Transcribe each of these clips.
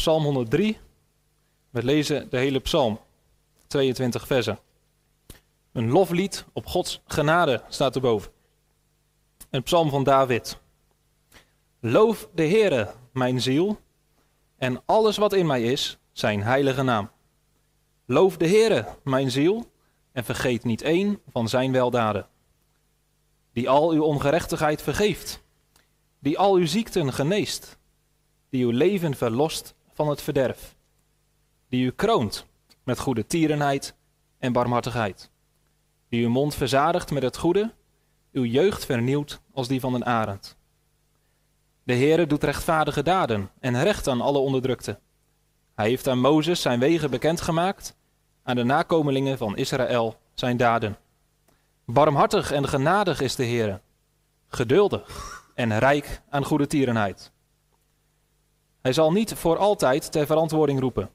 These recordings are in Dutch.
Psalm 103. We lezen de hele psalm, 22 versen. Een loflied op Gods genade staat erboven. Een psalm van David. Loof de Heere, mijn ziel, en alles wat in mij is, zijn heilige naam. Loof de Heere, mijn ziel, en vergeet niet één van zijn weldaden. Die al uw ongerechtigheid vergeeft, die al uw ziekten geneest, die uw leven verlost van het verderf, die u kroont met goede tierenheid en barmhartigheid, die uw mond verzadigt met het goede, uw jeugd vernieuwt als die van een arend. De Heere doet rechtvaardige daden en recht aan alle onderdrukte. Hij heeft aan Mozes zijn wegen bekendgemaakt, aan de nakomelingen van Israël zijn daden. Barmhartig en genadig is de Heere, geduldig en rijk aan goede tierenheid. Hij zal niet voor altijd ter verantwoording roepen.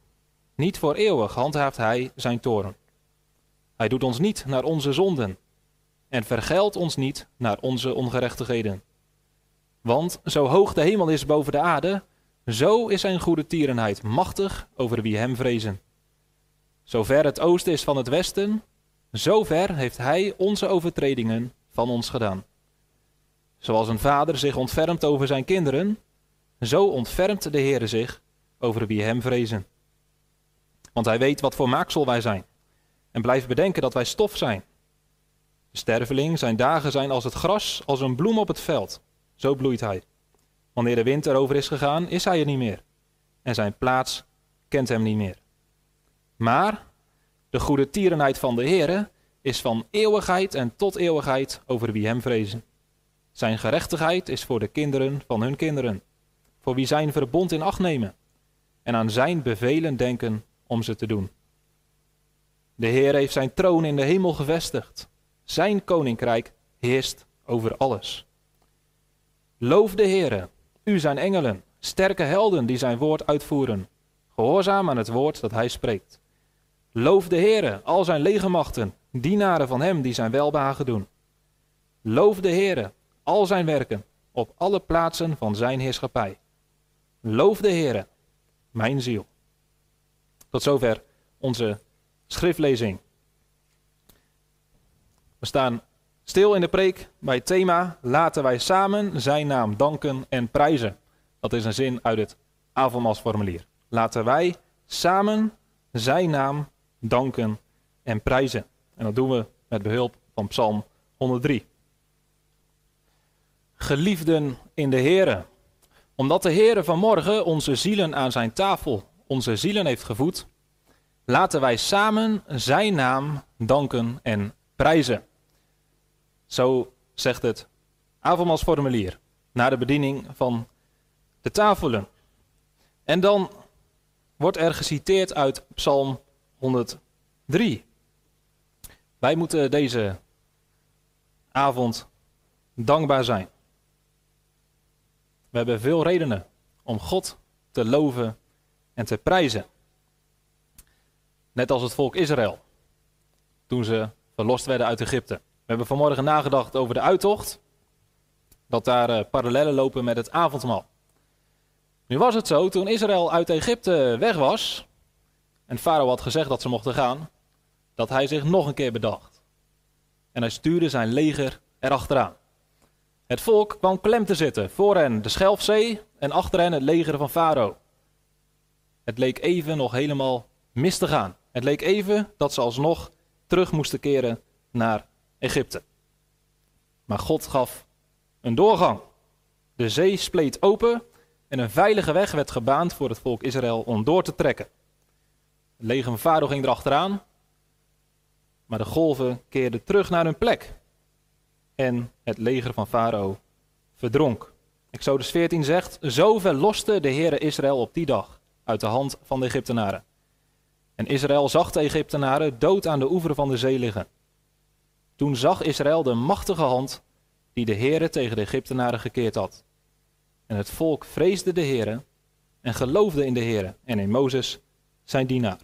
Niet voor eeuwig handhaaft hij zijn toren. Hij doet ons niet naar onze zonden en vergeldt ons niet naar onze ongerechtigheden. Want zo hoog de hemel is boven de aarde, zo is zijn goede tierenheid machtig over wie hem vrezen. Zover het oosten is van het westen, zover heeft hij onze overtredingen van ons gedaan. Zoals een vader zich ontfermt over zijn kinderen, zo ontfermt de Heere zich over wie hem vrezen. Want hij weet wat voor maaksel wij zijn en blijft bedenken dat wij stof zijn. De sterveling, zijn dagen zijn als het gras, als een bloem op het veld. Zo bloeit hij. Wanneer de wind erover is gegaan, is hij er niet meer. En zijn plaats kent hem niet meer. Maar de goede tierenheid van de Heere is van eeuwigheid en tot eeuwigheid over wie hem vrezen. Zijn gerechtigheid is voor de kinderen van hun kinderen, voor wie zijn verbond in acht nemen en aan zijn bevelen denken om ze te doen. De Heer heeft zijn troon in de hemel gevestigd. Zijn koninkrijk heerst over alles. Loof de Heere, u zijn engelen, sterke helden die zijn woord uitvoeren, gehoorzaam aan het woord dat hij spreekt. Loof de Heere, al zijn legermachten, dienaren van hem die zijn welbehagen doen. Loof de Heere, al zijn werken, op alle plaatsen van zijn heerschappij. Loof de Heere, mijn ziel. Tot zover onze schriftlezing. We staan stil in de preek bij het thema Laten wij samen zijn naam danken en prijzen. Dat is een zin uit het avondmaalsformulier. Laten wij samen zijn naam danken en prijzen. En dat doen we met behulp van Psalm 103. Geliefden in de Here, omdat de Heere vanmorgen onze zielen aan zijn tafel, onze zielen heeft gevoed, laten wij samen zijn naam danken en prijzen. Zo zegt het avondmaalsformulier na de bediening van de tafelen. En dan wordt er geciteerd uit Psalm 103. Wij moeten deze avond dankbaar zijn. We hebben veel redenen om God te loven en te prijzen. Net als het volk Israël, toen ze verlost werden uit Egypte. We hebben vanmorgen nagedacht over de uittocht, dat daar uh, parallellen lopen met het avondmaal. Nu was het zo, toen Israël uit Egypte weg was, en Farao had gezegd dat ze mochten gaan, dat hij zich nog een keer bedacht. En hij stuurde zijn leger erachteraan. Het volk kwam klem te zitten, voor hen de Schelfzee en achter hen het leger van Farao. Het leek even nog helemaal mis te gaan. Het leek even dat ze alsnog terug moesten keren naar Egypte. Maar God gaf een doorgang. De zee spleet open en een veilige weg werd gebaand voor het volk Israël om door te trekken. Het leger van Farao ging erachteraan, maar de golven keerden terug naar hun plek. En het leger van Farao verdronk. Exodus 14 zegt: Zo verloste de Heere Israël op die dag uit de hand van de Egyptenaren. En Israël zag de Egyptenaren dood aan de oever van de zee liggen. Toen zag Israël de machtige hand die de Heere tegen de Egyptenaren gekeerd had. En het volk vreesde de Heere en geloofde in de Heere en in Mozes, zijn dienaar.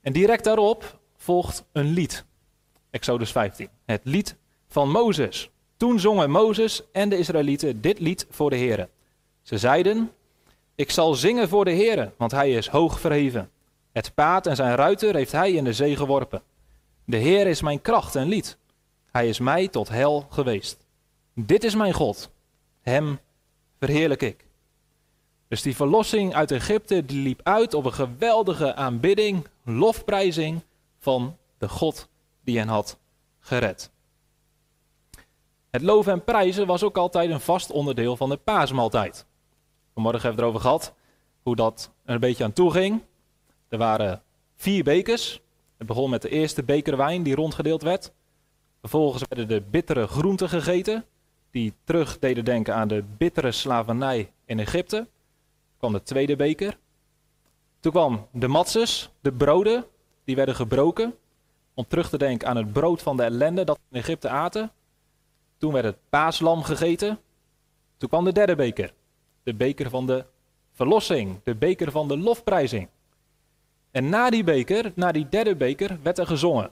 En direct daarop volgt een lied. Exodus 15. Het lied van Mozes. Toen zongen Mozes en de Israëlieten dit lied voor de Heere. Ze zeiden: Ik zal zingen voor de Heere, want hij is hoog verheven. Het paard en zijn ruiter heeft hij in de zee geworpen. De Heer is mijn kracht en lied. Hij is mij tot hel geweest. Dit is mijn God. Hem verheerlijk ik. Dus die verlossing uit Egypte die liep uit op een geweldige aanbidding, lofprijzing van de God die hen had gered. Het loven en prijzen was ook altijd een vast onderdeel van de paasmaaltijd. Vanmorgen hebben we erover gehad hoe dat er een beetje aan toe ging. Er waren vier bekers. Het begon met de eerste beker wijn die rondgedeeld werd. Vervolgens werden de bittere groenten gegeten, die terug deden denken aan de bittere slavernij in Egypte. Toen kwam de tweede beker. Toen kwam de matzes, de broden, die werden gebroken om terug te denken aan het brood van de ellende dat in Egypte aten. Toen werd het paaslam gegeten. Toen kwam de derde beker. De beker van de verlossing. De beker van de lofprijzing. En na die beker, na die derde beker, werd er gezongen.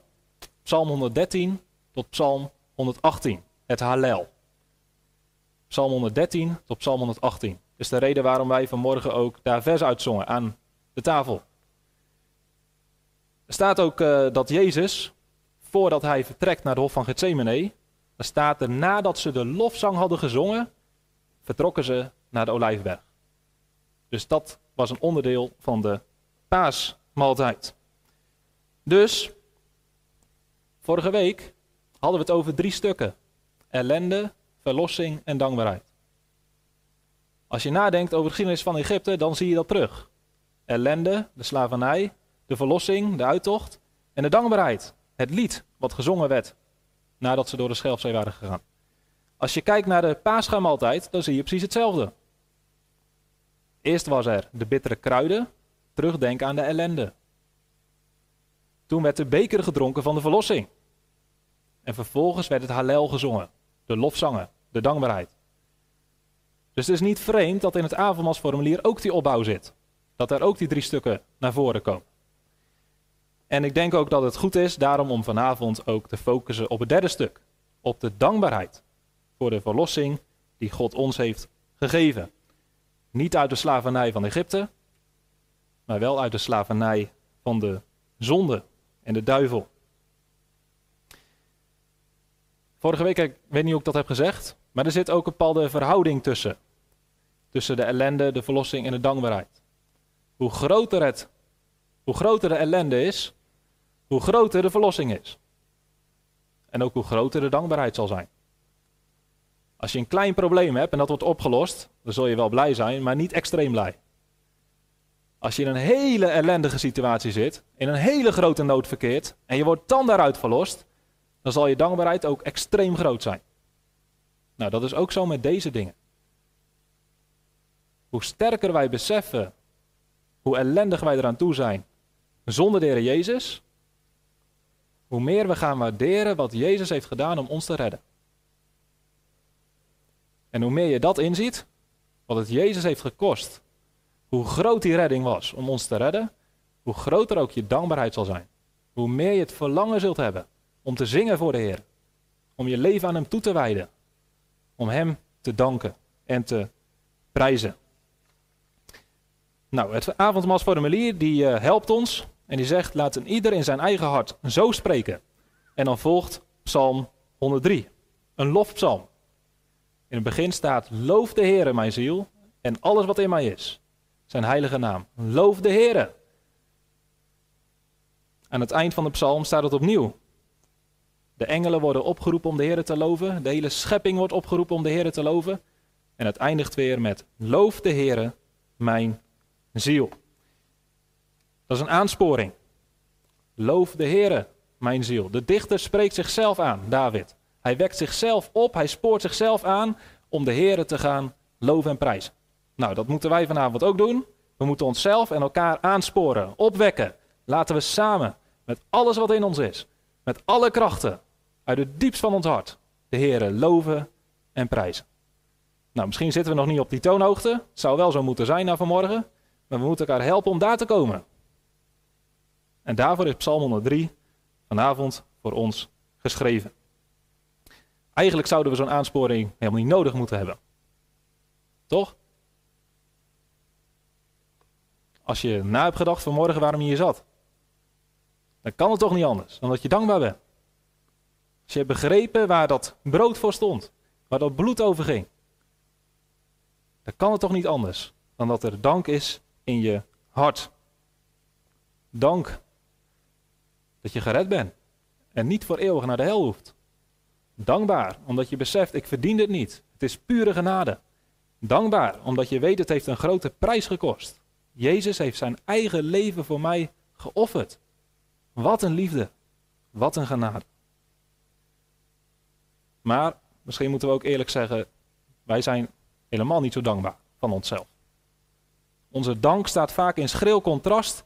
Psalm 113 tot Psalm 118. Het Hallel. Psalm 113 tot Psalm 118. Dat is de reden waarom wij vanmorgen ook daar vers uitzongen aan de tafel. Er staat ook uh, dat Jezus, voordat hij vertrekt naar de hof van Gethsemane, dan staat er nadat ze de lofzang hadden gezongen, vertrokken ze naar de olijfberg. Dus dat was een onderdeel van de paasmaaltijd. Dus, vorige week hadden we het over drie stukken. Ellende, verlossing en dankbaarheid. Als je nadenkt over de geschiedenis van Egypte, dan zie je dat terug. Ellende, de slavernij, de verlossing, de uittocht en de dankbaarheid. Het lied wat gezongen werd nadat ze door de Schelfzee waren gegaan. Als je kijkt naar de paasgamaaltijd, dan zie je precies hetzelfde. Eerst was er de bittere kruiden, terugdenken aan de ellende. Toen werd de beker gedronken van de verlossing. En vervolgens werd het Hallel gezongen, de lofzangen, de dankbaarheid. Dus het is niet vreemd dat in het avondmaalsformulier ook die opbouw zit. Dat er ook die drie stukken naar voren komen. En ik denk ook dat het goed is daarom om vanavond ook te focussen op het derde stuk. Op de dankbaarheid voor de verlossing die God ons heeft gegeven. Niet uit de slavernij van Egypte, maar wel uit de slavernij van de zonde en de duivel. Vorige week, ik weet niet hoe ik dat heb gezegd, maar er zit ook een bepaalde verhouding tussen. Tussen de ellende, de verlossing en de dankbaarheid. Hoe groter, het, hoe groter de ellende is, hoe groter de verlossing is. En ook hoe groter de dankbaarheid zal zijn. Als je een klein probleem hebt en dat wordt opgelost, dan zul je wel blij zijn, maar niet extreem blij. Als je in een hele ellendige situatie zit, in een hele grote nood verkeert en je wordt dan daaruit verlost, dan zal je dankbaarheid ook extreem groot zijn. Nou, dat is ook zo met deze dingen. Hoe sterker wij beseffen hoe ellendig wij eraan toe zijn zonder de Heer Jezus, hoe meer we gaan waarderen wat Jezus heeft gedaan om ons te redden. En hoe meer je dat inziet, wat het Jezus heeft gekost, hoe groot die redding was om ons te redden, hoe groter ook je dankbaarheid zal zijn. Hoe meer je het verlangen zult hebben om te zingen voor de Heer, om je leven aan Hem toe te wijden, om Hem te danken en te prijzen. Nou, het avondmaalsformulier die uh, helpt ons en die zegt, laat een ieder in zijn eigen hart zo spreken. En dan volgt Psalm 103, een lofpsalm. In het begin staat, loof de Heere mijn ziel en alles wat in mij is. Zijn heilige naam. Loof de Heere. Aan het eind van de psalm staat het opnieuw. De engelen worden opgeroepen om de Heer te loven. De hele schepping wordt opgeroepen om de Heer te loven. En het eindigt weer met: Loof de Heere, mijn ziel. Dat is een aansporing. Loof de Heere, mijn ziel. De dichter spreekt zichzelf aan, David. Hij wekt zichzelf op, hij spoort zichzelf aan om de Heere te gaan loven en prijzen. Nou, dat moeten wij vanavond ook doen. We moeten onszelf en elkaar aansporen, opwekken. Laten we samen, met alles wat in ons is, met alle krachten, uit het diepst van ons hart, de Heere loven en prijzen. Nou, misschien zitten we nog niet op die toonhoogte. Het zou wel zo moeten zijn na vanmorgen. Maar we moeten elkaar helpen om daar te komen. En daarvoor is Psalm 103 vanavond voor ons geschreven. Eigenlijk zouden we zo'n aansporing helemaal niet nodig moeten hebben. Toch? als je na hebt gedacht vanmorgen waarom je hier zat. Dan kan het toch niet anders dan dat je dankbaar bent. Als je hebt begrepen waar dat brood voor stond, waar dat bloed over ging. Dan kan het toch niet anders dan dat er dank is in je hart. Dank dat je gered bent en niet voor eeuwig naar de hel hoeft. Dankbaar omdat je beseft, ik verdien het niet. Het is pure genade. Dankbaar omdat je weet, het heeft een grote prijs gekost. Jezus heeft zijn eigen leven voor mij geofferd. Wat een liefde. Wat een genade. Maar misschien moeten we ook eerlijk zeggen, wij zijn helemaal niet zo dankbaar van onszelf. Onze dank staat vaak in schril contrast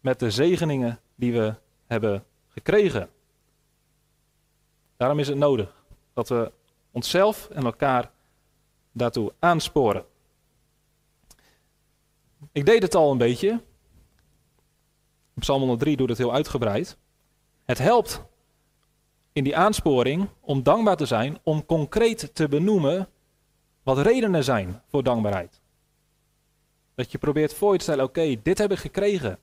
met de zegeningen die we hebben gekregen. Daarom is het nodig dat we onszelf en elkaar daartoe aansporen. Ik deed het al een beetje. Psalm 103 doet het heel uitgebreid. Het helpt in die aansporing om dankbaar te zijn, om concreet te benoemen wat redenen zijn voor dankbaarheid. Dat je probeert voor te stellen, oké, dit heb ik gekregen.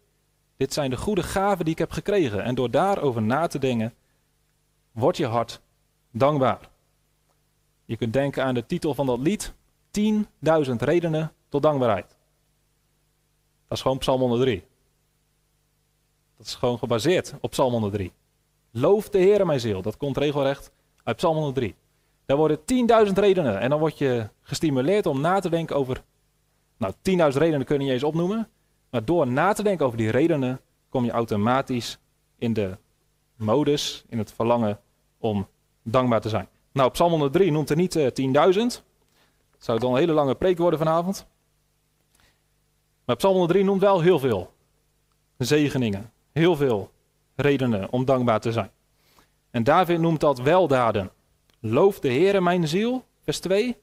Dit zijn de goede gaven die ik heb gekregen. En door daarover na te denken, wordt je hart dankbaar. Je kunt denken aan de titel van dat lied, 10.000 redenen tot dankbaarheid. Dat is gewoon Psalm 103. Dat is gewoon gebaseerd op Psalm 103. Loof de Heer mijn ziel. Dat komt regelrecht uit Psalm 103. Daar worden 10.000 redenen. En dan word je gestimuleerd om na te denken over. Nou, 10.000 redenen kun je niet eens opnoemen. Maar door na te denken over die redenen. kom je automatisch in de modus, in het verlangen om dankbaar te zijn. Nou, Psalm 103 noemt er niet uh, eh, 10.000. Dat zou dan een hele lange preek worden vanavond. Maar Psalm 103 noemt wel heel veel zegeningen. Heel veel redenen om dankbaar te zijn. En David noemt dat weldaden. Loof de Heere mijn ziel, vers 2.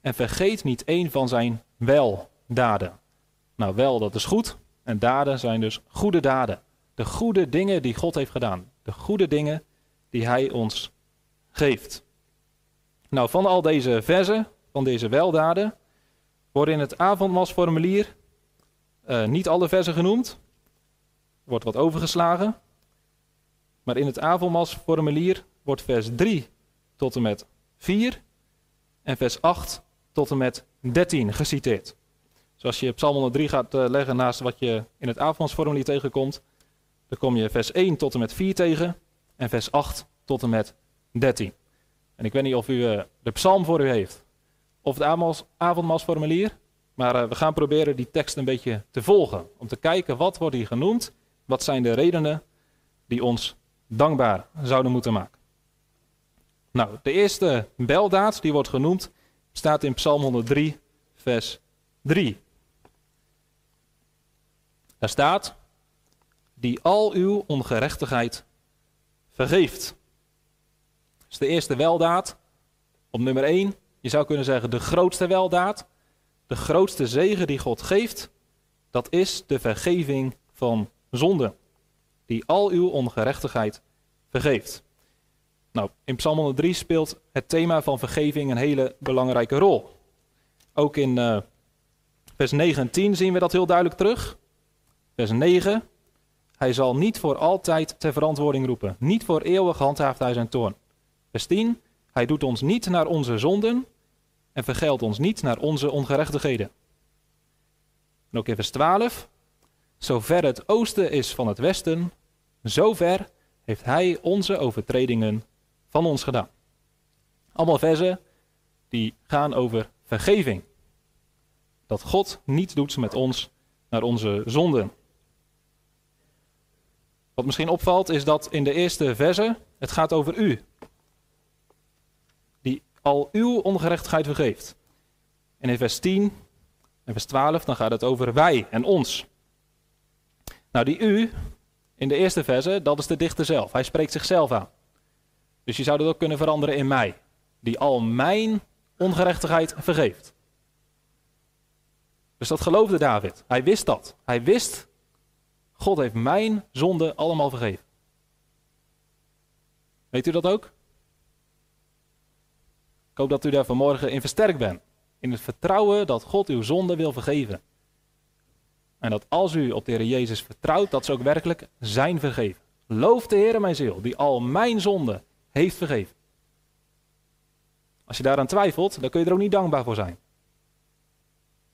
En vergeet niet één van zijn weldaden. Nou, wel, dat is goed. En daden zijn dus goede daden. De goede dingen die God heeft gedaan. De goede dingen die hij ons geeft. Nou, van al deze versen, van deze weldaden, worden in het avondmasformulier uh, niet alle versen genoemd. Wordt wat overgeslagen. Maar in het avondmasformulier wordt vers 3 tot en met 4 en vers 8 tot en met 13 geciteerd. Dus als je Psalm 103 gaat uh, leggen naast wat je in het avondmasformulier tegenkomt, dan kom je vers 1 tot en met 4 tegen en vers 8 tot en met 13. En ik weet niet of u uh, de psalm voor u heeft of het avondmasformulier, maar uh, we gaan proberen die tekst een beetje te volgen. Om te kijken wat wordt hier genoemd, wat zijn de redenen die ons dankbaar zouden moeten maken. Nou, de eerste beldaad die wordt genoemd staat in Psalm 103, vers 3. Daar staat, die al uw ongerechtigheid vergeeft. Dat is de eerste weldaad. Op nummer 1, je zou kunnen zeggen de grootste weldaad. De grootste zegen die God geeft, dat is de vergeving van zonde. Die al uw ongerechtigheid vergeeft. Nou, in Psalm 103 speelt het thema van vergeving een hele belangrijke rol. Ook in uh, vers 9 en 10 zien we dat heel duidelijk terug. Vers 9. Hij zal niet voor altijd ter verantwoording roepen. Niet voor eeuwig handhaaft hij zijn toorn. Vers 10. Hij doet ons niet naar onze zonden en vergeldt ons niet naar onze ongerechtigheden. En ook in vers 12. Zover het oosten is van het westen, zover heeft hij onze overtredingen van ons gedaan. Allemaal versen die gaan over vergeving. Dat God niet doet met ons naar onze zonden. Wat misschien opvalt is dat in de eerste verse het gaat over u. Die al uw ongerechtigheid vergeeft. En in vers 10 en vers 12 dan gaat het over wij en ons. Nou die u in de eerste verse, dat is de dichter zelf. Hij spreekt zichzelf aan. Dus je zou dat ook kunnen veranderen in mij. Die al mijn ongerechtigheid vergeeft. Dus dat geloofde David. Hij wist dat. Hij wist God heeft mijn zonde allemaal vergeven. Weet u dat ook? Ik hoop dat u daar vanmorgen in versterkt bent. In het vertrouwen dat God uw zonde wil vergeven. En dat als u op de Heer Jezus vertrouwt, dat ze ook werkelijk zijn vergeven. Loof de Heer mijn ziel, die al mijn zonde heeft vergeven. Als je daaraan twijfelt, dan kun je er ook niet dankbaar voor zijn.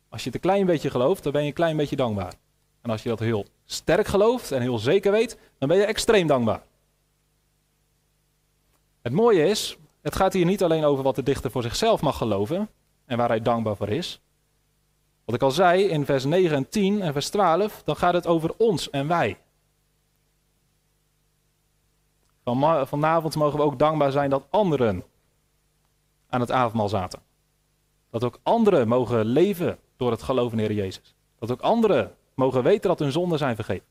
Als je het een klein beetje gelooft, dan ben je een klein beetje dankbaar. En als je dat heel sterk gelooft en heel zeker weet, dan ben je extreem dankbaar. Het mooie is, het gaat hier niet alleen over wat de dichter voor zichzelf mag geloven en waar hij dankbaar voor is. Wat ik al zei in vers 9 en 10 en vers 12, dan gaat het over ons en wij. Van, vanavond mogen we ook dankbaar zijn dat anderen aan het avondmaal zaten. Dat ook anderen mogen leven door het geloof in Heer Jezus. Dat ook anderen mogen weten dat hun zonden zijn vergeven.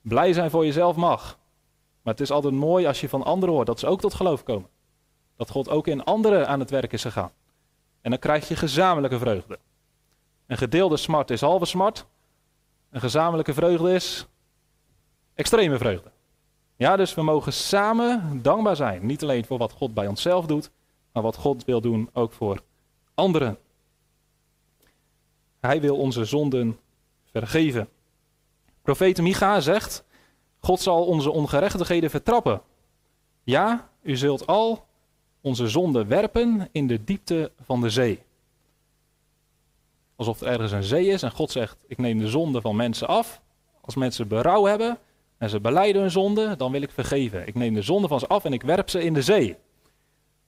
Blij zijn voor jezelf mag. Maar het is altijd mooi als je van anderen hoort dat ze ook tot geloof komen. Dat God ook in anderen aan het werk is gegaan. En dan krijg je gezamenlijke vreugde. Een gedeelde smart is halve smart. Een gezamenlijke vreugde is extreme vreugde. Ja, dus we mogen samen dankbaar zijn. Niet alleen voor wat God bij onszelf doet, maar wat God wil doen ook voor anderen. Hij wil onze zonden vergeven. Profeet Micha zegt: God zal onze ongerechtigheden vertrappen. Ja, u zult al onze zonden werpen in de diepte van de zee. Alsof er ergens een zee is en God zegt: Ik neem de zonde van mensen af. Als mensen berouw hebben en ze beleiden hun zonde, dan wil ik vergeven. Ik neem de zonde van ze af en ik werp ze in de zee. En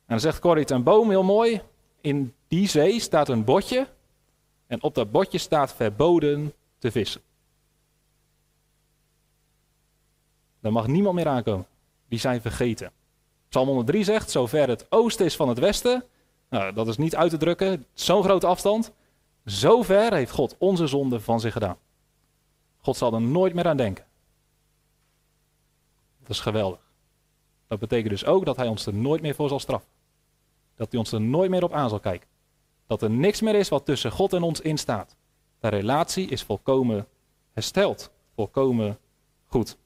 dan zegt Corrie ten Boom heel mooi: In die zee staat een bordje en op dat bordje staat verboden te vissen. Daar mag niemand meer aankomen. Die zijn vergeten. Psalm 103 zegt, zover het oosten is van het westen, nou, dat is niet uit te drukken, zo'n grote afstand, zover heeft God onze zonde van zich gedaan. God zal er nooit meer aan denken. Dat is geweldig. Dat betekent dus ook dat hij ons er nooit meer voor zal straffen. Dat hij ons er nooit meer op aan zal kijken. Dat er niks meer is wat tussen God en ons instaat. De relatie is volkomen hersteld, volkomen goed.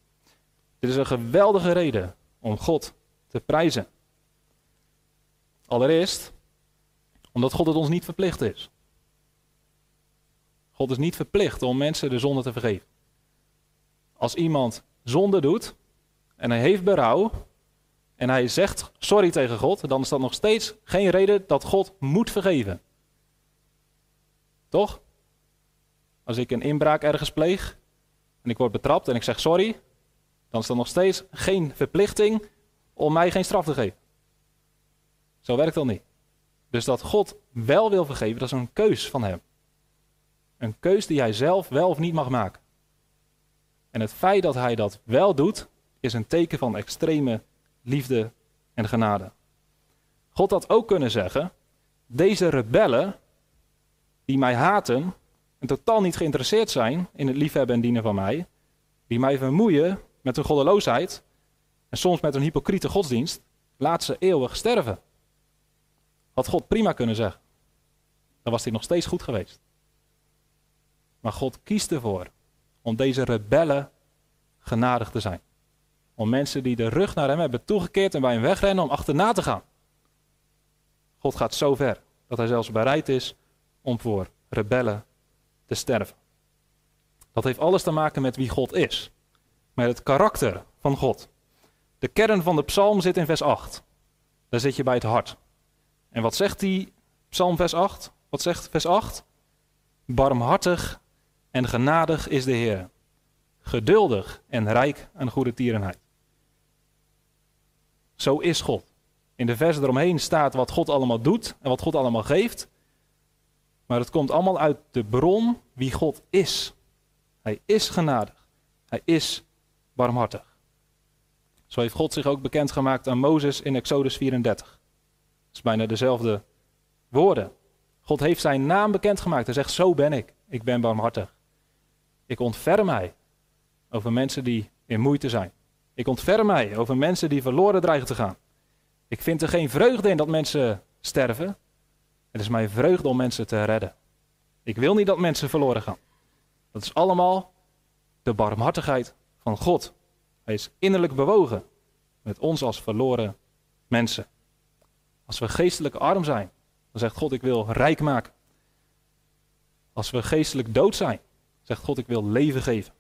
Dit is een geweldige reden om God te prijzen. Allereerst omdat God het ons niet verplicht is. God is niet verplicht om mensen de zonde te vergeven. Als iemand zonde doet en hij heeft berouw en hij zegt sorry tegen God, dan is dat nog steeds geen reden dat God moet vergeven. Toch? Als ik een inbraak ergens pleeg en ik word betrapt en ik zeg sorry, dan is dat nog steeds geen verplichting om mij geen straf te geven. Zo werkt dat niet. Dus dat God wel wil vergeven, dat is een keus van hem. Een keus die hij zelf wel of niet mag maken. En het feit dat hij dat wel doet, is een teken van extreme liefde en genade. God had ook kunnen zeggen: deze rebellen die mij haten en totaal niet geïnteresseerd zijn in het liefhebben en dienen van mij, die mij vermoeien met hun goddeloosheid en soms met een hypocriete godsdienst, laat ze eeuwig sterven. Had God prima kunnen zeggen. Dan was hij nog steeds goed geweest. Maar God kiest ervoor om deze rebellen genadig te zijn. Om mensen die de rug naar hem hebben toegekeerd en bij hem wegrennen om achterna te gaan. God gaat zo ver dat hij zelfs bereid is om voor rebellen te sterven. Dat heeft alles te maken met wie God is. Met het karakter van God. De kern van de psalm zit in vers 8. Daar zit je bij het hart. En wat zegt die psalm vers 8? Wat zegt vers 8? Barmhartig en genadig is de Heer. Geduldig en rijk aan goede tierenheid. Zo is God. In de versen eromheen staat wat God allemaal doet en wat God allemaal geeft. Maar het komt allemaal uit de bron wie God is. Hij is genadig. Hij is barmhartig. Zo heeft God zich ook bekendgemaakt aan Mozes in Exodus 34. Dat is bijna dezelfde woorden. God heeft zijn naam bekendgemaakt. Hij zegt: Zo ben ik. Ik ben barmhartig. Ik ontferm mij over mensen die in moeite zijn. Ik ontferm mij over mensen die verloren dreigen te gaan. Ik vind er geen vreugde in dat mensen sterven. Het is mijn vreugde om mensen te redden. Ik wil niet dat mensen verloren gaan. Dat is allemaal de barmhartigheid van God. Hij is innerlijk bewogen met ons als verloren mensen. Als we geestelijk arm zijn, dan zegt God: Ik wil rijk maken. Als we geestelijk dood zijn, zegt God, ik wil leven geven.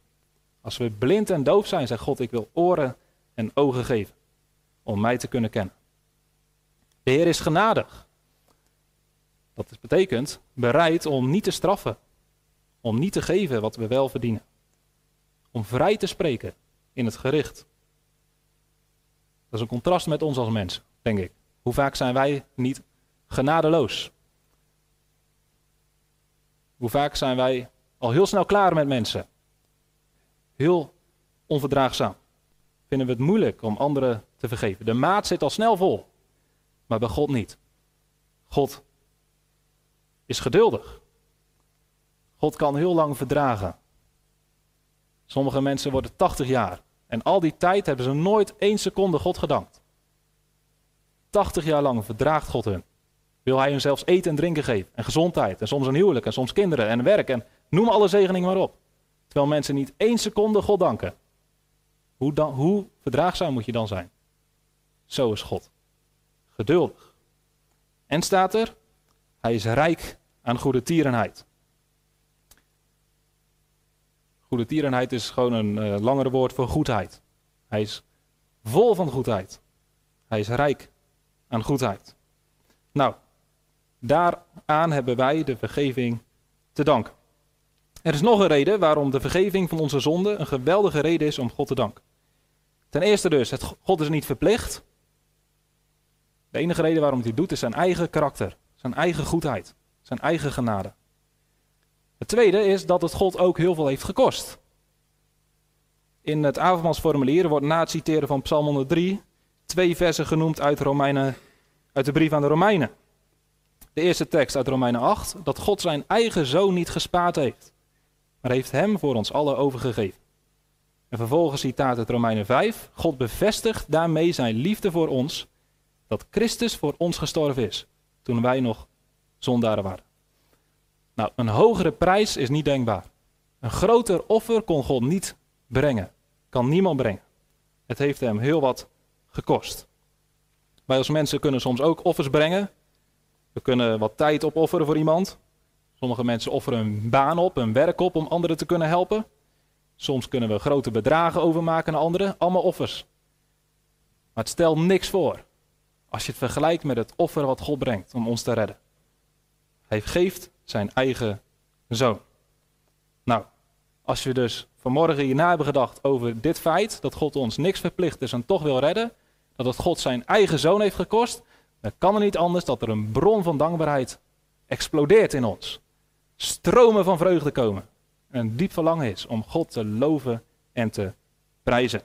Als we blind en doof zijn, zegt God, ik wil oren en ogen geven. Om mij te kunnen kennen. De Heer is genadig. Dat betekent bereid om niet te straffen. Om niet te geven wat we wel verdienen. Om vrij te spreken in het gericht. Dat is een contrast met ons als mensen, denk ik. Hoe vaak zijn wij niet genadeloos? Hoe vaak zijn wij al heel snel klaar met mensen? Heel onverdraagzaam. Vinden we het moeilijk om anderen te vergeven? De maat zit al snel vol, maar bij God niet. God is geduldig. God kan heel lang verdragen. Sommige mensen worden 80 jaar en al die tijd hebben ze nooit één seconde God gedankt. 80 jaar lang verdraagt God hun. Wil hij hun zelfs eten en drinken geven en gezondheid en soms een huwelijk en soms kinderen en werk en noem alle zegeningen maar op. Terwijl mensen niet één seconde God danken. Hoe, dan, hoe verdraagzaam moet je dan zijn? Zo is God. Geduldig. En staat er, hij is rijk aan goede tierenheid. Goede tierenheid is gewoon een uh, langere woord voor goedheid. Hij is vol van goedheid. Hij is rijk aan goedheid. Nou, daaraan hebben wij de vergeving te danken. Er is nog een reden waarom de vergeving van onze zonden een geweldige reden is om God te danken. Ten eerste dus, het, God is niet verplicht. De enige reden waarom hij het doet is zijn eigen karakter, zijn eigen goedheid, zijn eigen genade. Het tweede is dat het God ook heel veel heeft gekost. In het avondmaalsformulier wordt na het citeren van Psalm 103 twee versen genoemd uit, Romeinen, uit de brief aan de Romeinen. De eerste tekst uit Romeinen 8, dat God zijn eigen zoon niet gespaard heeft, maar heeft hem voor ons allen overgegeven. En vervolgens citaat uit Romeinen 5, God bevestigt daarmee zijn liefde voor ons, dat Christus voor ons gestorven is, toen wij nog zondaren waren. Nou, een hogere prijs is niet denkbaar. Een groter offer kon God niet brengen. Kan niemand brengen. Het heeft hem heel wat gekost. Wij als mensen kunnen soms ook offers brengen. We kunnen wat tijd opofferen voor iemand. Sommige mensen offeren een baan op, een werk op om anderen te kunnen helpen. Soms kunnen we grote bedragen overmaken naar anderen. Allemaal offers. Maar het stelt niks voor. Als je het vergelijkt met het offer wat God brengt om ons te redden. Hij geeft zijn eigen zoon. Nou, als we dus vanmorgen hierna hebben gedacht over dit feit, dat God ons niks verplicht is en toch wil redden, dat het God zijn eigen zoon heeft gekost, dan kan er niet anders dat er een bron van dankbaarheid explodeert in ons. Stromen van vreugde komen. Een diep verlangen is om God te loven en te prijzen.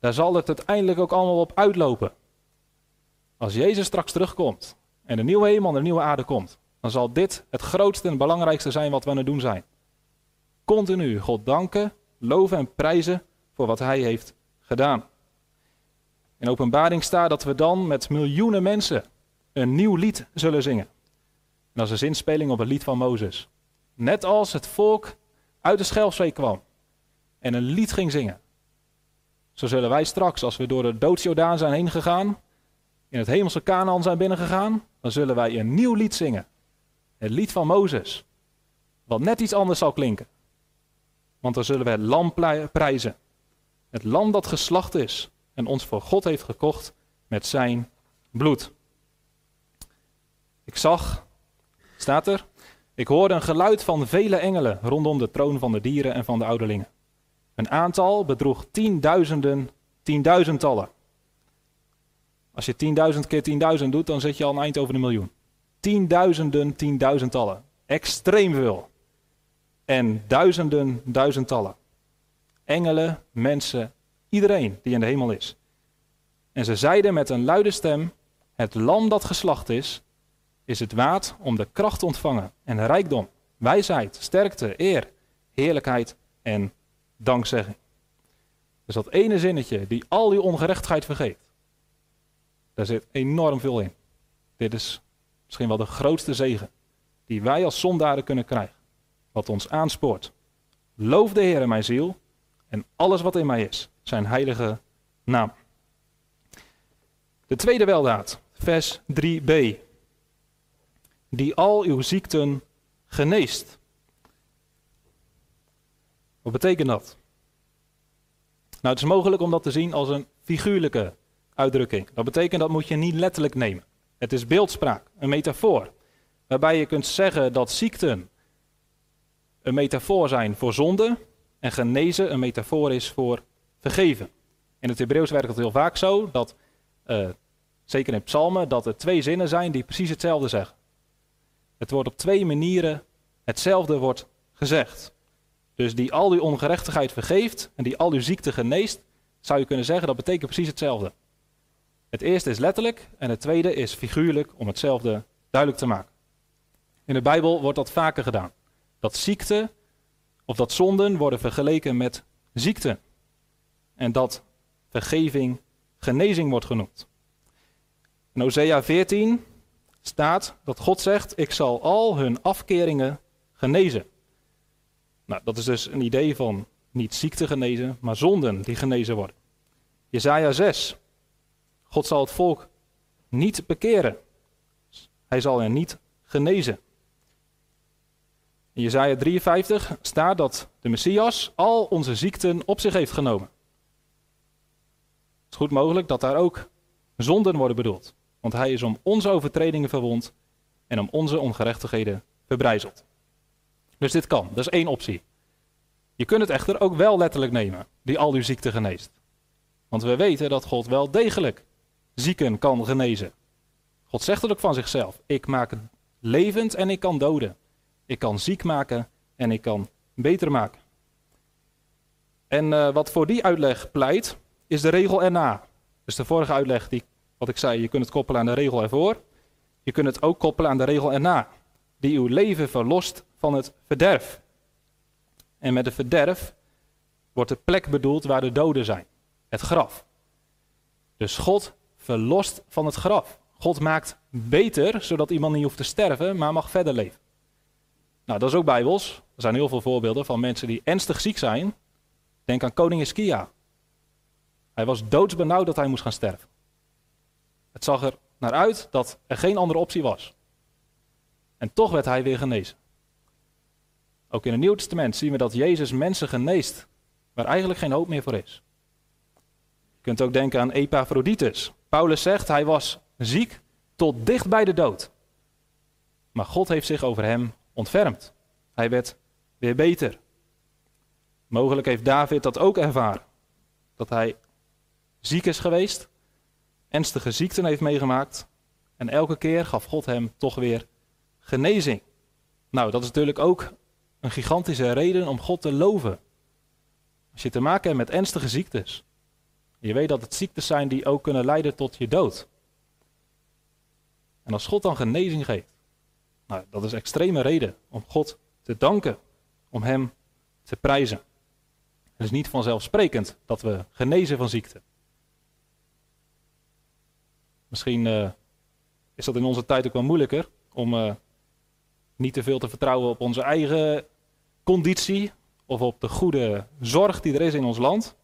Daar zal het uiteindelijk ook allemaal op uitlopen. Als Jezus straks terugkomt en de nieuwe hemel en de nieuwe aarde komt, dan zal dit het grootste en belangrijkste zijn wat we aan het doen zijn. Continu God danken, loven en prijzen voor wat Hij heeft gedaan. In openbaring staat dat we dan met miljoenen mensen een nieuw lied zullen zingen. En dat is een zinspeling op het lied van Mozes. Net als het volk uit de Schelfzee kwam en een lied ging zingen. Zo zullen wij straks, als we door de doodsjordaan zijn heen gegaan, in het hemelse Canaan zijn binnengegaan, dan zullen wij een nieuw lied zingen. Het lied van Mozes. Wat net iets anders zal klinken. Want dan zullen we het lam prijzen. Het lam dat geslacht is en ons voor God heeft gekocht met zijn bloed. Ik zag, staat er, ik hoorde een geluid van vele engelen rondom de troon van de dieren en van de ouderlingen. Een aantal bedroeg tienduizenden, tienduizendtallen. Als je tienduizend keer tienduizend doet, dan zit je al een eind over de miljoen. Tienduizenden, tienduizendtallen. Extreem veel. En duizenden, duizendtallen. Engelen, mensen, iedereen die in de hemel is. En ze zeiden met een luide stem: Het lam dat geslacht is, is het waard om de kracht te ontvangen en rijkdom, wijsheid, sterkte, eer, heerlijkheid en dankzegging. Dus dat ene zinnetje die al die ongerechtigheid vergeet, daar zit enorm veel in. Dit is misschien wel de grootste zegen die wij als zondaren kunnen krijgen. Wat ons aanspoort. Loof de Heer in mijn ziel en alles wat in mij is, zijn heilige naam. De tweede weldaad, vers 3b. Die al uw ziekten geneest. Wat betekent dat? Nou, het is mogelijk om dat te zien als een figuurlijke uitdrukking. Dat betekent dat moet je niet letterlijk nemen. Het is beeldspraak, een metafoor. Waarbij je kunt zeggen dat ziekten een metafoor zijn voor zonde en genezen een metafoor is voor vergeven. In het Hebreeuws werkt het heel vaak zo dat, uh, zeker in psalmen, dat er twee zinnen zijn die precies hetzelfde zeggen. Het wordt op twee manieren hetzelfde wordt gezegd. Dus die al uw ongerechtigheid vergeeft en die al uw ziekte geneest, zou je kunnen zeggen dat betekent precies hetzelfde. Het eerste is letterlijk en het tweede is figuurlijk om hetzelfde duidelijk te maken. In de Bijbel wordt dat vaker gedaan. Dat ziekte of dat zonden worden vergeleken met ziekte. En dat vergeving genezing wordt genoemd. In Hosea 14 staat dat God zegt: Ik zal al hun afkeringen genezen. Nou, dat is dus een idee van niet ziekte genezen, maar zonden die genezen worden. Jezaja 6. God zal het volk niet bekeren. Hij zal er niet genezen. In Jezaja 53 staat dat de Messias al onze ziekten op zich heeft genomen. Het is goed mogelijk dat daar ook zonden worden bedoeld. Want hij is om onze overtredingen verwond en om onze ongerechtigheden verbrijzeld. Dus dit kan, dat is één optie. Je kunt het echter ook wel letterlijk nemen, die al uw ziekte geneest. Want we weten dat God wel degelijk zieken kan genezen. God zegt het ook van zichzelf. Ik maak levend en ik kan doden. Ik kan ziek maken en ik kan beter maken. En uh, wat voor die uitleg pleit, is de regel erna. Dus de vorige uitleg, die, wat ik zei, je kunt het koppelen aan de regel ervoor. Je kunt het ook koppelen aan de regel erna. Die uw leven verlost van het verderf. En met het verderf wordt de plek bedoeld waar de doden zijn. Het graf. Dus God verlost van het graf. God maakt beter, zodat iemand niet hoeft te sterven, maar mag verder leven. Nou, dat is ook bijbels. Er zijn heel veel voorbeelden van mensen die ernstig ziek zijn. Denk aan koning Iskia. Hij was doodsbenauwd dat hij moest gaan sterven. Het zag er naar uit dat er geen andere optie was. En toch werd hij weer genezen. Ook in het Nieuw Testament zien we dat Jezus mensen geneest waar eigenlijk geen hoop meer voor is. Je kunt ook denken aan Epaphroditus. Paulus zegt hij was ziek tot dicht bij de dood. Maar God heeft zich over hem ontfermd. Hij werd weer beter. Mogelijk heeft David dat ook ervaren. Dat hij ziek is geweest, ernstige ziekten heeft meegemaakt. En elke keer gaf God hem toch weer genezing. Nou, dat is natuurlijk ook een gigantische reden om God te loven. Als je te maken hebt met ernstige ziektes. Je weet dat het ziektes zijn die ook kunnen leiden tot je dood. En als God dan genezing geeft. Nou, dat is extreme reden om God te danken. Om Hem te prijzen. Het is niet vanzelfsprekend dat we genezen van ziekte. Misschien uh, is dat in onze tijd ook wel moeilijker om uh, niet te veel te vertrouwen op onze eigen conditie of op de goede zorg die er is in ons land.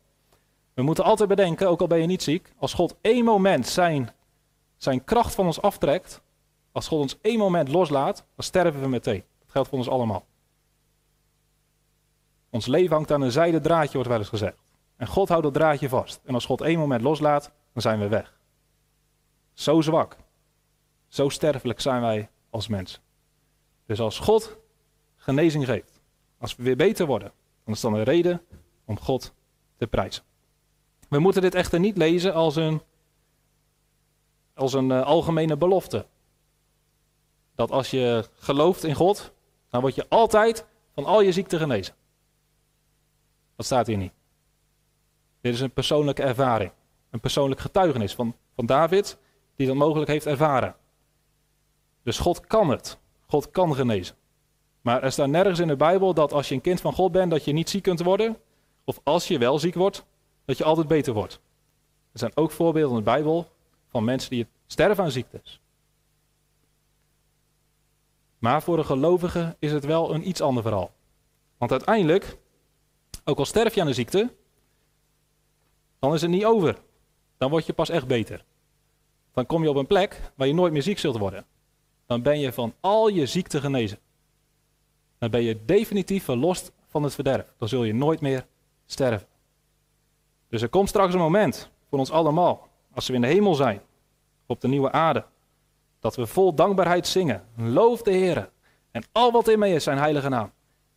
We moeten altijd bedenken, ook al ben je niet ziek, als God één moment zijn, zijn kracht van ons aftrekt, als God ons één moment loslaat, dan sterven we meteen. Dat geldt voor ons allemaal. Ons leven hangt aan een zijde draadje, wordt wel eens gezegd. En God houdt dat draadje vast. En als God één moment loslaat, dan zijn we weg. Zo zwak, zo sterfelijk zijn wij als mensen. Dus als God genezing geeft, als we weer beter worden, dan is dat een reden om God te prijzen. We moeten dit echter niet lezen als een, als een uh, algemene belofte. Dat als je gelooft in God, dan word je altijd van al je ziekte genezen. Dat staat hier niet. Dit is een persoonlijke ervaring. Een persoonlijk getuigenis van, van David, die dat mogelijk heeft ervaren. Dus God kan het. God kan genezen. Maar er staat nergens in de Bijbel dat als je een kind van God bent, dat je niet ziek kunt worden. Of als je wel ziek wordt, dat je altijd beter wordt. Er zijn ook voorbeelden in de Bijbel van mensen die sterven aan ziektes. Maar voor een gelovige is het wel een iets ander verhaal. Want uiteindelijk, ook al sterf je aan de ziekte, dan is het niet over. Dan word je pas echt beter. Dan kom je op een plek waar je nooit meer ziek zult worden. Dan ben je van al je ziekte genezen. Dan ben je definitief verlost van het verderf. Dan zul je nooit meer sterven. Dus er komt straks een moment voor ons allemaal, als we in de hemel zijn, op de nieuwe aarde, dat we vol dankbaarheid zingen. Loof de Heer en al wat in mij is zijn heilige naam,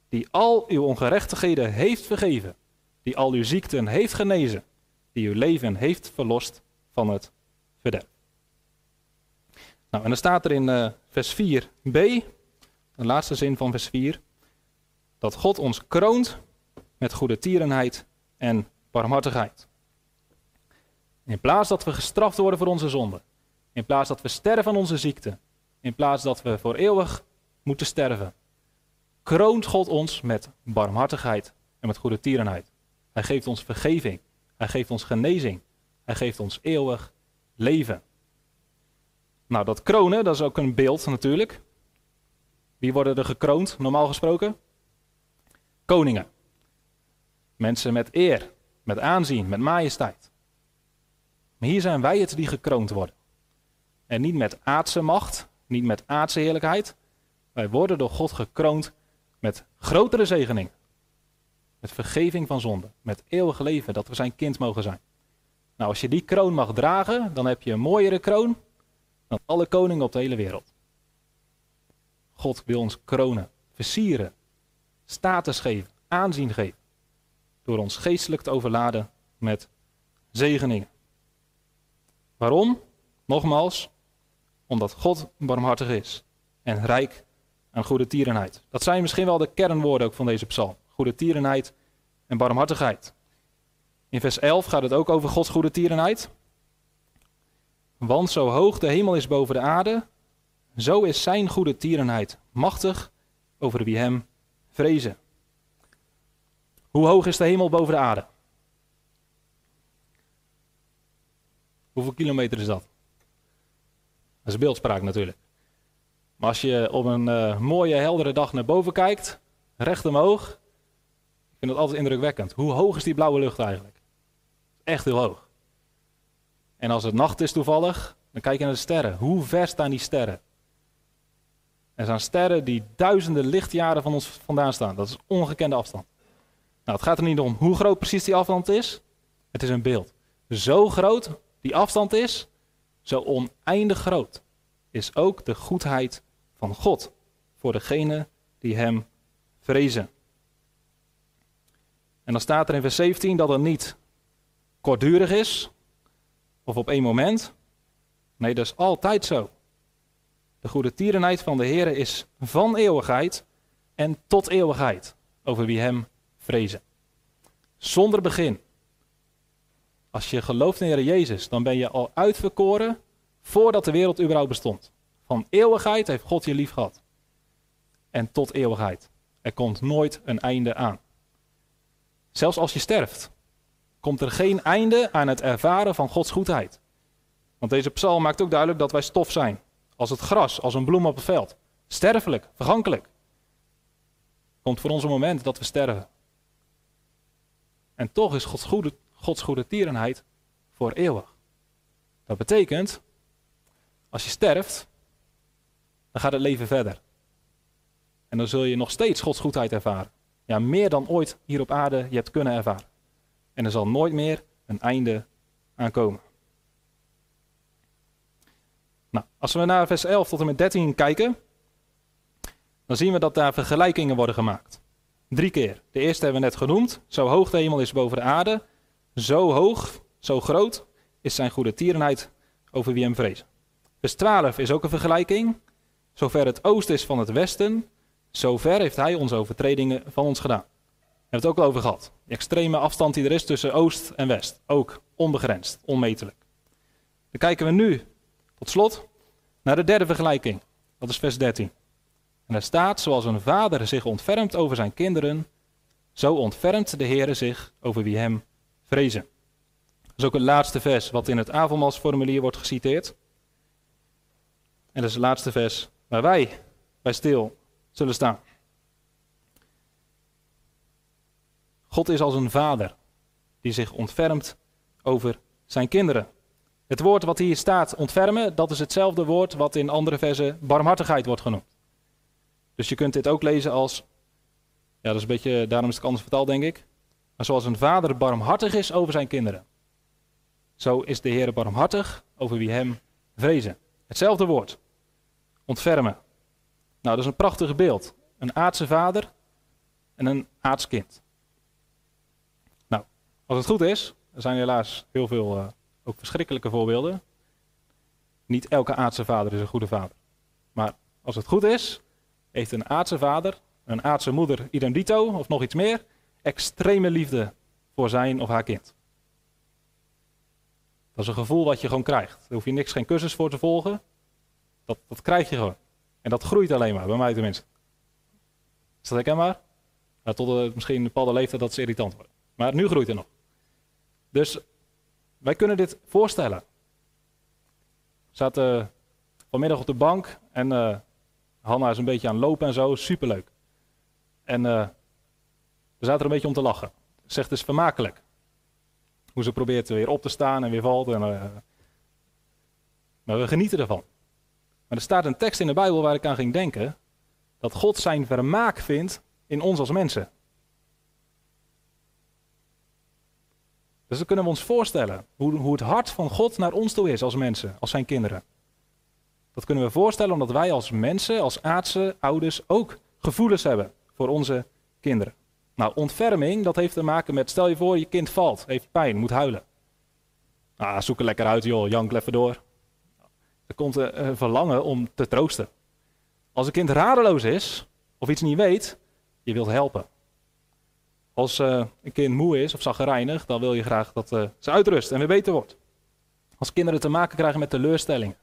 die al uw ongerechtigheden heeft vergeven, die al uw ziekten heeft genezen, die uw leven heeft verlost van het verderf. Nou, en dan staat er in uh, vers 4b, de laatste zin van vers 4, dat God ons kroont met goede tierenheid en barmhartigheid. In plaats dat we gestraft worden voor onze zonden, in plaats dat we sterven aan onze ziekte, in plaats dat we voor eeuwig moeten sterven, kroont God ons met barmhartigheid en met goede tierenheid. Hij geeft ons vergeving, hij geeft ons genezing, hij geeft ons eeuwig leven. Nou, dat kronen, dat is ook een beeld natuurlijk. Wie worden er gekroond, normaal gesproken? Koningen. Mensen met eer, met aanzien, met majesteit. Maar hier zijn wij het die gekroond worden. En niet met aardse macht, niet met aardse heerlijkheid. Wij worden door God gekroond met grotere zegeningen. Met vergeving van zonde, met eeuwig leven, dat we zijn kind mogen zijn. Nou, als je die kroon mag dragen, dan heb je een mooiere kroon dan alle koningen op de hele wereld. God wil ons kronen, versieren, status geven, aanzien geven. Door ons geestelijk te overladen met zegeningen. Waarom? Nogmaals, omdat God barmhartig is en rijk aan goede tierenheid. Dat zijn misschien wel de kernwoorden ook van deze psalm. Goede tierenheid en barmhartigheid. In vers 11 gaat het ook over Gods goede tierenheid. Want zo hoog de hemel is boven de aarde, zo is zijn goede tierenheid machtig over wie hem vrezen. Hoe hoog is de hemel boven de aarde? Hoeveel kilometer is dat? Dat is beeldspraak natuurlijk. Maar als je op een uh, mooie, heldere dag naar boven kijkt, recht omhoog, ik vind dat altijd indrukwekkend. Hoe hoog is die blauwe lucht eigenlijk? Echt heel hoog. En als het nacht is toevallig, dan kijk je naar de sterren. Hoe ver staan die sterren? Er zijn sterren die duizenden lichtjaren van ons vandaan staan. Dat is ongekende afstand. Nou, het gaat er niet om hoe groot precies die afstand is. Het is een beeld. Zo groot die afstand is, zo oneindig groot, is ook de goedheid van God voor degene die Hem vrezen. En dan staat er in vers 17 dat het niet kortdurig is of op één moment. Nee, dat is altijd zo. De goede tierenheid van de Heer is van eeuwigheid en tot eeuwigheid over wie Hem vrezen. Zonder begin. Als je gelooft in Heer Jezus, dan ben je al uitverkoren voordat de wereld überhaupt bestond. Van eeuwigheid heeft God je lief gehad. En tot eeuwigheid. Er komt nooit een einde aan. Zelfs als je sterft, komt er geen einde aan het ervaren van Gods goedheid. Want deze psalm maakt ook duidelijk dat wij stof zijn. Als het gras, als een bloem op het veld. Sterfelijk, vergankelijk. Komt voor ons een moment dat we sterven. En toch is Gods goede, Gods goede tierenheid voor eeuwig. Dat betekent, als je sterft, dan gaat het leven verder. En dan zul je nog steeds Gods goedheid ervaren. Ja, meer dan ooit hier op aarde je hebt kunnen ervaren. En er zal nooit meer een einde aankomen. Nou, als we naar vers 11 tot en met 13 kijken, dan zien we dat daar vergelijkingen worden gemaakt. Drie keer. De eerste hebben we net genoemd. Zo hoog de hemel is boven de aarde, zo hoog, zo groot is zijn goede tierenheid over wie hem vrezen. Vers 12 is ook een vergelijking. Zover het oosten is van het westen, zover heeft hij onze overtredingen van ons gedaan. We hebben het ook al over gehad. De extreme afstand die er is tussen oost en west. Ook onbegrensd, onmetelijk. Dan kijken we nu, tot slot, naar de derde vergelijking. Dat is vers 13. En er staat, zoals een vader zich ontfermt over zijn kinderen, zo ontfermt de Heer zich over wie hem vrezen. Dat is ook het laatste vers wat in het avondmaalsformulier wordt geciteerd. En dat is het laatste vers waar wij bij stil zullen staan. God is als een vader die zich ontfermt over zijn kinderen. Het woord wat hier staat, ontfermen, dat is hetzelfde woord wat in andere versen barmhartigheid wordt genoemd. Dus je kunt dit ook lezen als Ja, dat is een beetje, daarom is het anders vertaald, denk ik. Maar zoals een vader barmhartig is over zijn kinderen, zo is de Heer barmhartig over wie hem vrezen. Hetzelfde woord. Ontfermen. Nou, dat is een prachtig beeld. Een aardse vader en een aards kind. Nou, als het goed is, er zijn helaas heel veel uh, ook verschrikkelijke voorbeelden. Niet elke aardse vader is een goede vader. Maar als het goed is, heeft een aardse vader, een aardse moeder, idem of nog iets meer, extreme liefde voor zijn of haar kind. Dat is een gevoel wat je gewoon krijgt. Daar hoef je niks, geen cursus voor te volgen. Dat, dat krijg je gewoon. En dat groeit alleen maar, bij mij tenminste. Is dat herkenbaar? Nou, tot uh, misschien een bepaalde leeftijd dat ze irritant worden. Maar nu groeit het nog. Dus wij kunnen dit voorstellen. We zaten vanmiddag op de bank en uh, Hanna is een beetje aan het lopen en zo, superleuk. En uh, we zaten er een beetje om te lachen. Zegt dus vermakelijk. Hoe ze probeert weer op te staan en weer valt. En, uh, maar we genieten ervan. Maar er staat een tekst in de Bijbel waar ik aan ging denken. Dat God zijn vermaak vindt in ons als mensen. Dus dan kunnen we ons voorstellen hoe, hoe het hart van God naar ons toe is als mensen, als zijn kinderen. Dat kunnen we voorstellen omdat wij als mensen, als aardse ouders ook gevoelens hebben voor onze kinderen. Nou, ontferming, dat heeft te maken met, stel je voor, je kind valt, heeft pijn, moet huilen. Ah, zoek er lekker uit, joh, jank even door. Er komt een verlangen om te troosten. Als een kind radeloos is, of iets niet weet, je wilt helpen. Als uh, een kind moe is of zaggerijnig, dan wil je graag dat uh, ze uitrust en weer beter wordt. Als kinderen te maken krijgen met teleurstellingen,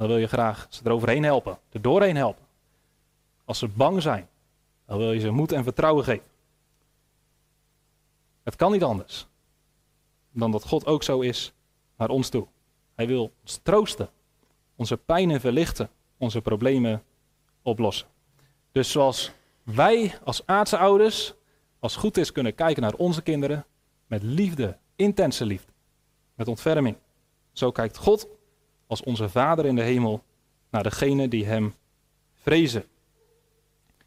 dan wil je graag ze eroverheen helpen, er doorheen helpen. Als ze bang zijn, dan wil je ze moed en vertrouwen geven. Het kan niet anders dan dat God ook zo is naar ons toe. Hij wil ons troosten, onze pijnen verlichten, onze problemen oplossen. Dus zoals wij als aardse ouders, als goed is, kunnen kijken naar onze kinderen met liefde, intense liefde, met ontferming. Zo kijkt God als onze Vader in de hemel naar degenen die Hem vrezen.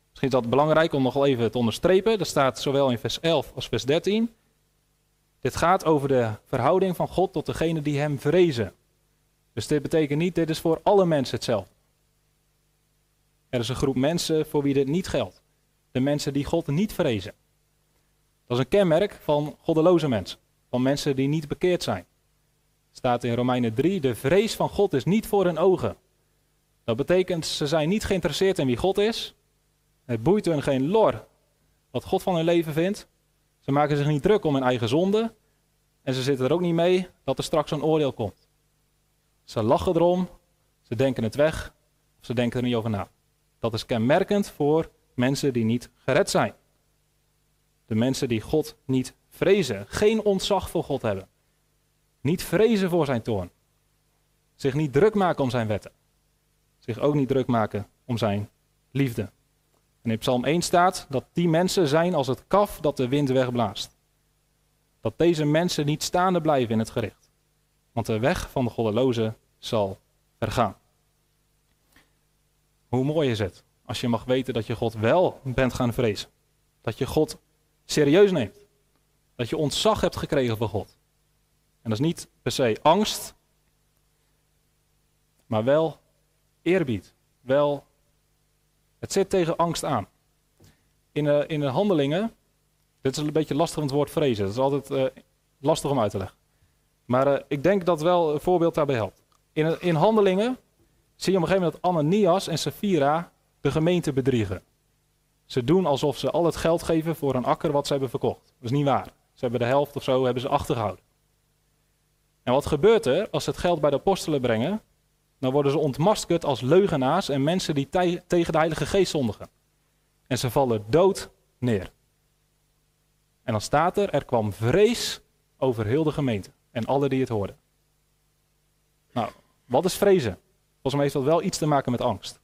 Misschien is dat belangrijk om nog wel even te onderstrepen. Dat staat zowel in vers 11 als vers 13. Dit gaat over de verhouding van God tot degenen die Hem vrezen. Dus dit betekent niet, dit is voor alle mensen hetzelfde. Er is een groep mensen voor wie dit niet geldt. De mensen die God niet vrezen. Dat is een kenmerk van goddeloze mensen. Van mensen die niet bekeerd zijn. Staat in Romeinen 3, de vrees van God is niet voor hun ogen. Dat betekent, ze zijn niet geïnteresseerd in wie God is. Het boeit hun geen lor wat God van hun leven vindt. Ze maken zich niet druk om hun eigen zonde. En ze zitten er ook niet mee dat er straks een oordeel komt. Ze lachen erom, ze denken het weg, of ze denken er niet over na. Dat is kenmerkend voor mensen die niet gered zijn. De mensen die God niet vrezen, geen ontzag voor God hebben. Niet vrezen voor zijn toorn. Zich niet druk maken om zijn wetten. Zich ook niet druk maken om zijn liefde. En in Psalm 1 staat dat die mensen zijn als het kaf dat de wind wegblaast. Dat deze mensen niet staande blijven in het gericht. Want de weg van de goddeloze zal vergaan. Hoe mooi is het als je mag weten dat je God wel bent gaan vrezen. Dat je God serieus neemt. Dat je ontzag hebt gekregen voor God. En dat is niet per se angst, maar wel eerbied. Wel, het zit tegen angst aan. In de, in de handelingen, dit is een beetje lastig om het woord vrezen. Dat is altijd uh, lastig om uit te leggen. Maar uh, ik denk dat wel een voorbeeld daarbij helpt. In, in handelingen zie je op een gegeven moment dat Ananias en Sapphira de gemeente bedriegen. Ze doen alsof ze al het geld geven voor een akker wat ze hebben verkocht. Dat is niet waar. Ze hebben de helft of zo hebben ze achtergehouden. En wat gebeurt er als ze het geld bij de apostelen brengen? Dan worden ze ontmaskerd als leugenaars en mensen die tegen de Heilige Geest zondigen. En ze vallen dood neer. En dan staat er, er kwam vrees over heel de gemeente en alle die het hoorden. Nou, wat is vrezen? Volgens mij heeft dat wel iets te maken met angst.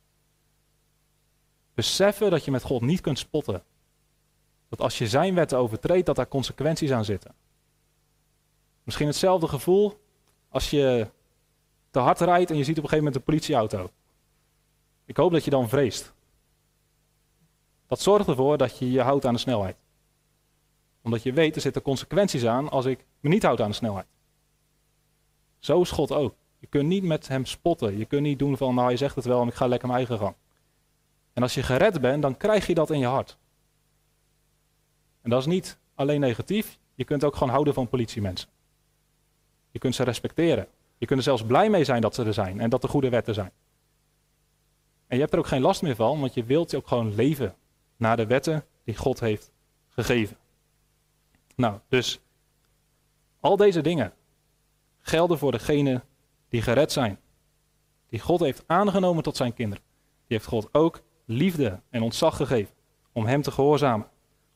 Beseffen dat je met God niet kunt spotten. Dat als je zijn wetten overtreedt, dat daar consequenties aan zitten. Misschien hetzelfde gevoel als je te hard rijdt en je ziet op een gegeven moment een politieauto. Ik hoop dat je dan vreest. dat zorgt ervoor dat je je houdt aan de snelheid. Omdat je weet, er zitten consequenties aan als ik me niet houd aan de snelheid. Zo is God ook. Je kunt niet met hem spotten. Je kunt niet doen van, nou je zegt het wel en ik ga lekker mijn eigen gang. En als je gered bent, dan krijg je dat in je hart. En dat is niet alleen negatief. Je kunt ook gewoon houden van politiemensen. Je kunt ze respecteren. Je kunt er zelfs blij mee zijn dat ze er zijn en dat er goede wetten zijn. En je hebt er ook geen last meer van, want je wilt ook gewoon leven naar de wetten die God heeft gegeven. Nou, dus al deze dingen gelden voor degenen die gered zijn. Die God heeft aangenomen tot zijn kinderen. Die heeft God ook liefde en ontzag gegeven om hem te gehoorzamen,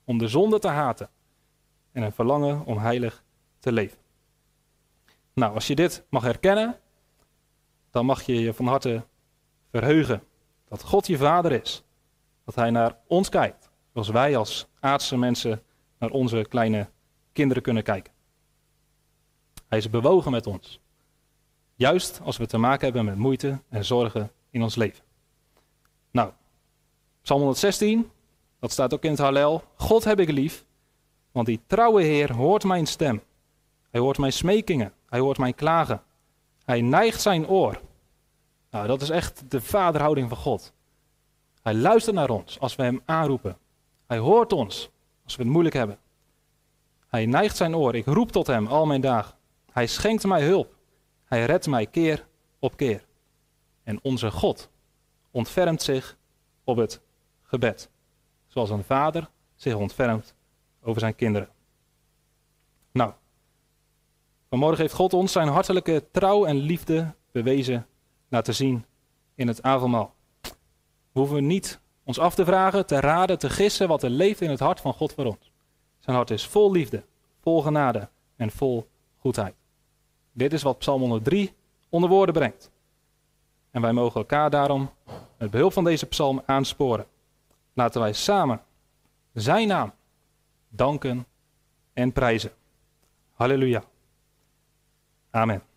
om de zonde te haten en een verlangen om heilig te leven. Nou, als je dit mag herkennen, dan mag je je van harte verheugen dat God je vader is. Dat hij naar ons kijkt, zoals wij als aardse mensen naar onze kleine kinderen kunnen kijken. Hij is bewogen met ons. Juist als we te maken hebben met moeite en zorgen in ons leven. Nou, Psalm 116, dat staat ook in het Hallel. God heb ik lief, want die trouwe Heer hoort mijn stem. Hij hoort mijn smekingen, hij hoort mijn klagen. Hij neigt zijn oor. Nou, dat is echt de vaderhouding van God. Hij luistert naar ons als we hem aanroepen. Hij hoort ons als we het moeilijk hebben. Hij neigt zijn oor. Ik roep tot hem al mijn dagen. Hij schenkt mij hulp. Hij redt mij keer op keer. En onze God ontfermt zich op het gebed. Zoals een vader zich ontfermt over zijn kinderen. Nou, vanmorgen heeft God ons zijn hartelijke trouw en liefde bewezen laten zien in het avondmaal. We hoeven niet ons af te vragen, te raden, te gissen wat er leeft in het hart van God voor ons. Zijn hart is vol liefde, vol genade en vol goedheid. Dit is wat Psalm 103 onder woorden brengt. En wij mogen elkaar daarom met behulp van deze psalm aansporen. Laten wij samen zijn naam danken en prijzen. Halleluja. Amen.